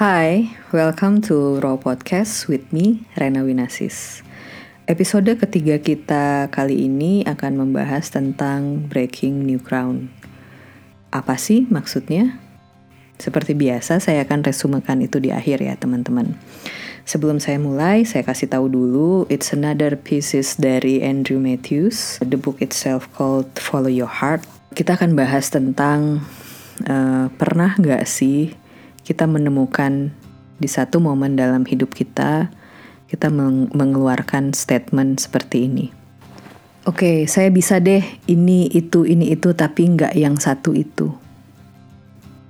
Hai, welcome to Raw Podcast with me, Rena Winasis. Episode ketiga kita kali ini akan membahas tentang breaking new ground. Apa sih maksudnya? Seperti biasa, saya akan resumekan itu di akhir ya teman-teman. Sebelum saya mulai, saya kasih tahu dulu, it's another pieces dari Andrew Matthews. The book itself called Follow Your Heart. Kita akan bahas tentang uh, pernah nggak sih kita menemukan di satu momen dalam hidup kita, kita meng mengeluarkan statement seperti ini. Oke, okay, saya bisa deh ini, itu, ini, itu, tapi nggak yang satu itu.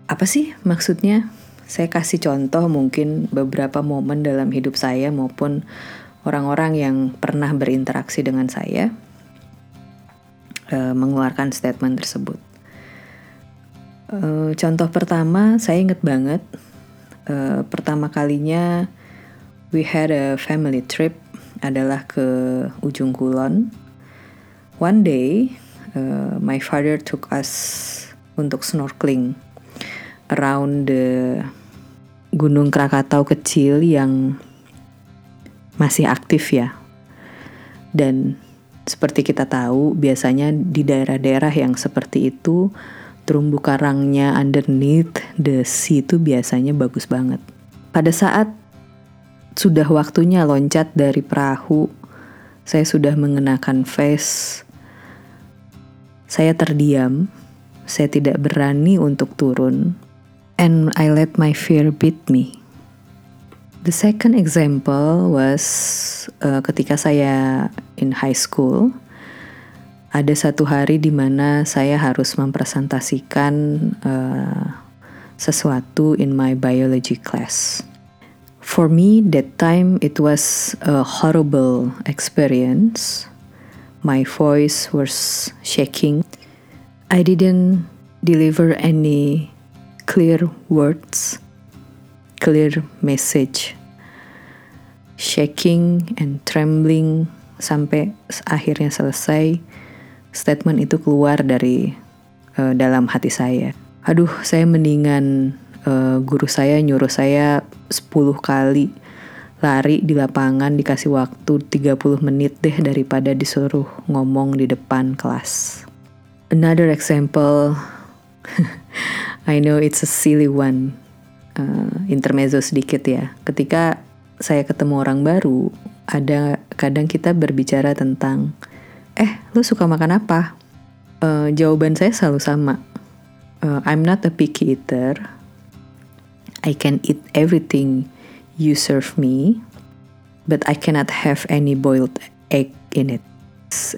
Apa sih maksudnya? Saya kasih contoh mungkin beberapa momen dalam hidup saya maupun orang-orang yang pernah berinteraksi dengan saya uh, mengeluarkan statement tersebut. Uh, contoh pertama, saya inget banget uh, pertama kalinya we had a family trip adalah ke ujung kulon. One day, uh, my father took us untuk snorkeling around the Gunung Krakatau kecil yang masih aktif ya. Dan seperti kita tahu, biasanya di daerah-daerah yang seperti itu terumbu karangnya underneath the sea itu biasanya bagus banget. Pada saat sudah waktunya loncat dari perahu, saya sudah mengenakan face. Saya terdiam, saya tidak berani untuk turun, and I let my fear beat me. The second example was uh, ketika saya in high school ada satu hari di mana saya harus mempresentasikan uh, sesuatu in my biology class. For me, that time it was a horrible experience. My voice was shaking. I didn't deliver any clear words, clear message. Shaking and trembling sampai akhirnya selesai statement itu keluar dari uh, dalam hati saya. Aduh, saya mendingan uh, guru saya nyuruh saya 10 kali lari di lapangan dikasih waktu 30 menit deh daripada disuruh ngomong di depan kelas. Another example, I know it's a silly one, uh, intermezzo sedikit ya. Ketika saya ketemu orang baru, ada kadang kita berbicara tentang eh lu suka makan apa? Uh, jawaban saya selalu sama. Uh, I'm not a picky eater. I can eat everything you serve me, but I cannot have any boiled egg in it.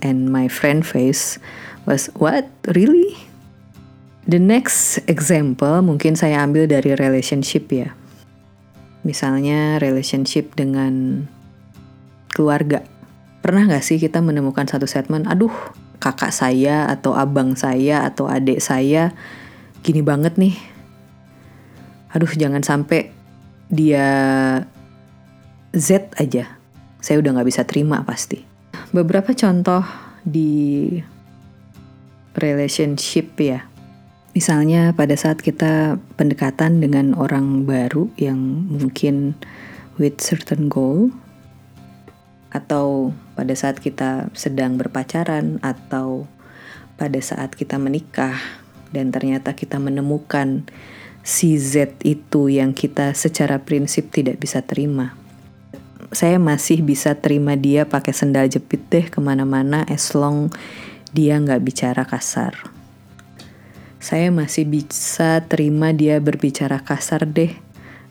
And my friend face was, what? Really? The next example mungkin saya ambil dari relationship ya. Misalnya relationship dengan keluarga. Pernah gak sih kita menemukan satu statement, aduh kakak saya atau abang saya atau adik saya gini banget nih. Aduh jangan sampai dia Z aja. Saya udah gak bisa terima pasti. Beberapa contoh di relationship ya. Misalnya pada saat kita pendekatan dengan orang baru yang mungkin with certain goal, atau pada saat kita sedang berpacaran atau pada saat kita menikah dan ternyata kita menemukan si Z itu yang kita secara prinsip tidak bisa terima. Saya masih bisa terima dia pakai sendal jepit deh ke mana-mana as long dia nggak bicara kasar. Saya masih bisa terima dia berbicara kasar deh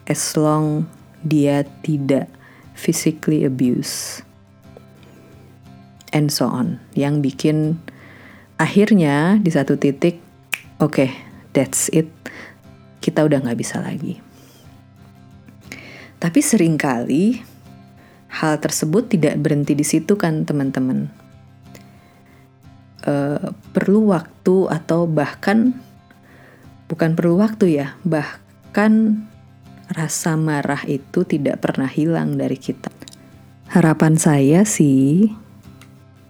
as long dia tidak physically abuse and so on. Yang bikin akhirnya di satu titik oke okay, that's it. Kita udah nggak bisa lagi. Tapi sering kali hal tersebut tidak berhenti di situ kan teman-teman. Uh, perlu waktu atau bahkan bukan perlu waktu ya bahkan rasa marah itu tidak pernah hilang dari kita. Harapan saya sih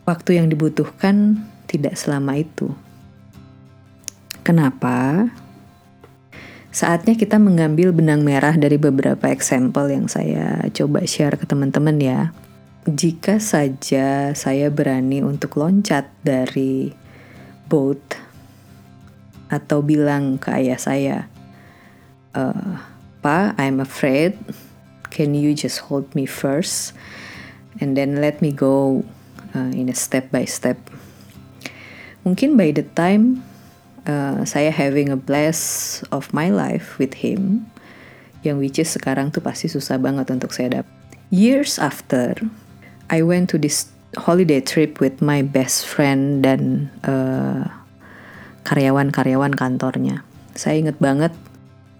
waktu yang dibutuhkan tidak selama itu. Kenapa? Saatnya kita mengambil benang merah dari beberapa example yang saya coba share ke teman-teman ya. Jika saja saya berani untuk loncat dari boat atau bilang ke ayah saya, uh, "Pa, I'm afraid. Can you just hold me first and then let me go uh, in a step by step?" Mungkin by the time uh, saya having a blast of my life with him yang which is sekarang tuh pasti susah banget untuk saya dapat. Years after, I went to this holiday trip with my best friend dan uh, karyawan-karyawan kantornya. Saya inget banget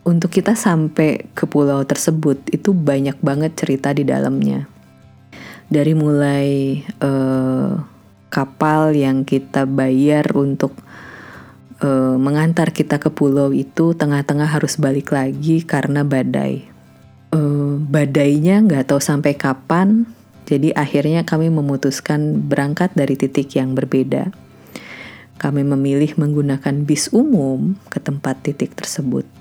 untuk kita sampai ke pulau tersebut itu banyak banget cerita di dalamnya. Dari mulai uh, kapal yang kita bayar untuk uh, mengantar kita ke pulau itu tengah-tengah harus balik lagi karena badai. Uh, badainya nggak tahu sampai kapan, jadi akhirnya kami memutuskan berangkat dari titik yang berbeda. Kami memilih menggunakan bis umum ke tempat titik tersebut.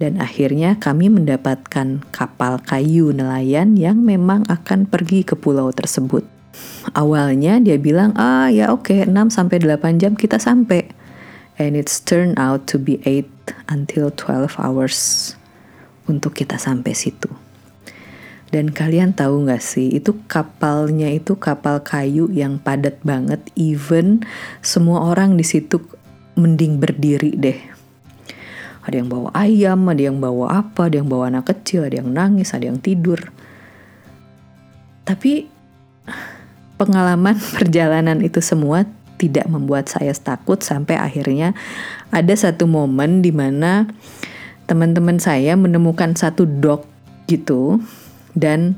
Dan akhirnya kami mendapatkan kapal kayu nelayan yang memang akan pergi ke pulau tersebut. Awalnya dia bilang, ah ya oke okay, 6 sampai 8 jam kita sampai and it's turned out to be 8 until 12 hours untuk kita sampai situ. Dan kalian tahu gak sih, itu kapalnya itu kapal kayu yang padat banget, even semua orang di situ mending berdiri deh. Ada yang bawa ayam, ada yang bawa apa, ada yang bawa anak kecil, ada yang nangis, ada yang tidur. Tapi pengalaman perjalanan itu semua tidak membuat saya takut sampai akhirnya ada satu momen di mana teman-teman saya menemukan satu dok gitu dan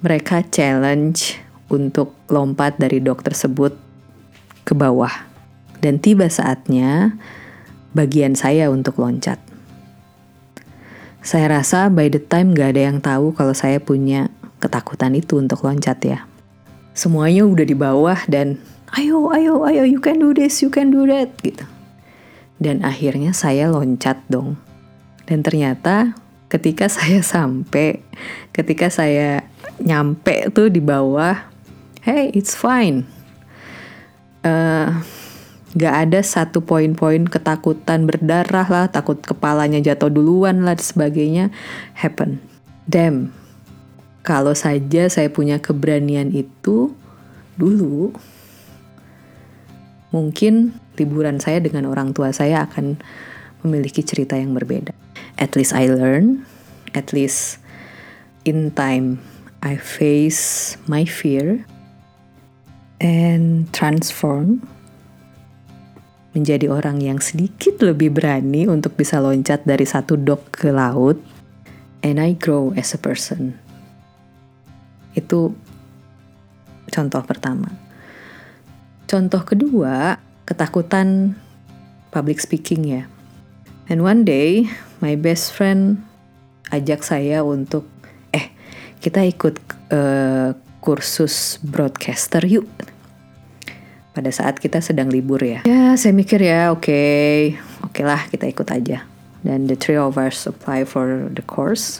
mereka challenge untuk lompat dari dok tersebut ke bawah. Dan tiba saatnya bagian saya untuk loncat. Saya rasa by the time gak ada yang tahu kalau saya punya ketakutan itu untuk loncat ya. Semuanya udah di bawah dan ayo, ayo, ayo, you can do this, you can do that, gitu. Dan akhirnya saya loncat dong. Dan ternyata ketika saya sampai, ketika saya nyampe tuh di bawah, hey, it's fine. Uh, gak ada satu poin-poin ketakutan berdarah lah, takut kepalanya jatuh duluan lah, dan sebagainya, happen. Damn, kalau saja saya punya keberanian itu dulu, mungkin liburan saya dengan orang tua saya akan memiliki cerita yang berbeda. At least I learn, at least in time I face my fear and transform menjadi orang yang sedikit lebih berani untuk bisa loncat dari satu dok ke laut and I grow as a person. Itu contoh pertama. Contoh kedua, ketakutan public speaking ya. And one day, my best friend ajak saya untuk, eh, kita ikut uh, kursus broadcaster yuk. Pada saat kita sedang libur ya. Ya, saya mikir ya, oke, okay, oke okay lah kita ikut aja. Dan the three of us apply for the course.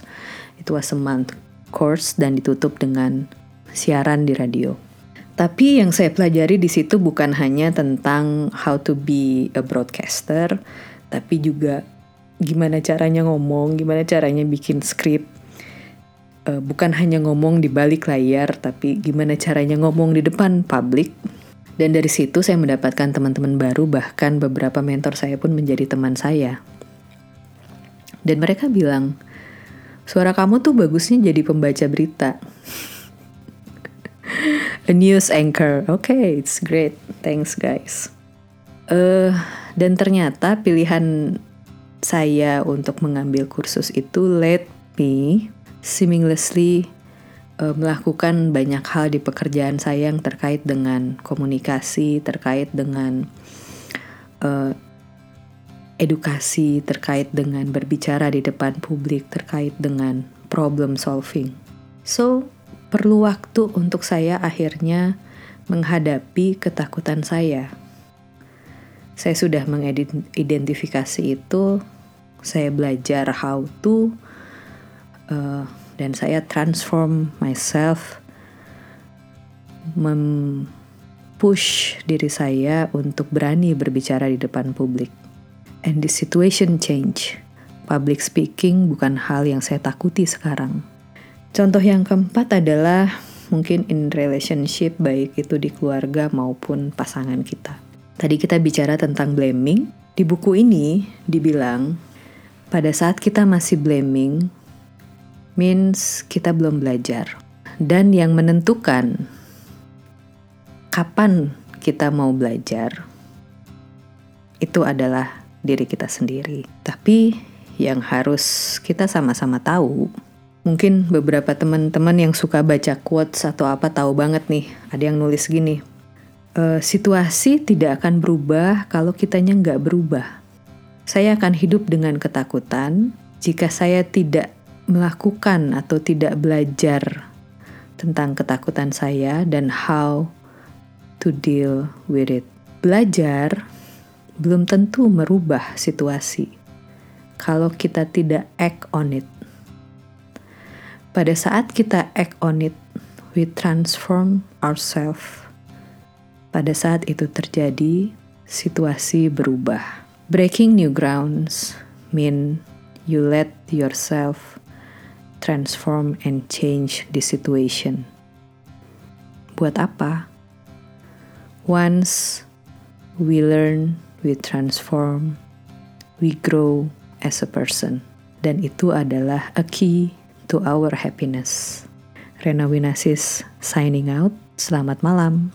Itu was a month course dan ditutup dengan siaran di radio. Tapi yang saya pelajari di situ bukan hanya tentang how to be a broadcaster, tapi juga gimana caranya ngomong, gimana caranya bikin skrip. Uh, bukan hanya ngomong di balik layar, tapi gimana caranya ngomong di depan publik. Dan dari situ saya mendapatkan teman-teman baru, bahkan beberapa mentor saya pun menjadi teman saya. Dan mereka bilang, suara kamu tuh bagusnya jadi pembaca berita a news anchor. Oke, okay, it's great. Thanks guys. Uh, dan ternyata pilihan saya untuk mengambil kursus itu let me seamlessly uh, melakukan banyak hal di pekerjaan saya yang terkait dengan komunikasi, terkait dengan uh, edukasi, terkait dengan berbicara di depan publik, terkait dengan problem solving. So, perlu waktu untuk saya akhirnya menghadapi ketakutan saya. Saya sudah mengidentifikasi itu Saya belajar how to uh, dan saya transform myself mempush diri saya untuk berani berbicara di depan publik. And the situation change. Public speaking bukan hal yang saya takuti sekarang. Contoh yang keempat adalah mungkin in relationship baik itu di keluarga maupun pasangan kita. Tadi kita bicara tentang blaming. Di buku ini dibilang pada saat kita masih blaming means kita belum belajar. Dan yang menentukan kapan kita mau belajar itu adalah diri kita sendiri. Tapi yang harus kita sama-sama tahu, mungkin beberapa teman-teman yang suka baca quotes atau apa tahu banget nih, ada yang nulis gini, uh, situasi tidak akan berubah kalau kitanya nggak berubah. Saya akan hidup dengan ketakutan jika saya tidak melakukan atau tidak belajar tentang ketakutan saya dan how to deal with it. Belajar belum tentu merubah situasi kalau kita tidak act on it. Pada saat kita act on it, we transform ourselves pada saat itu terjadi, situasi berubah. Breaking new grounds mean you let yourself transform and change the situation. Buat apa? Once we learn, we transform, we grow as a person. Dan itu adalah a key to our happiness. Rena Winasis signing out. Selamat malam.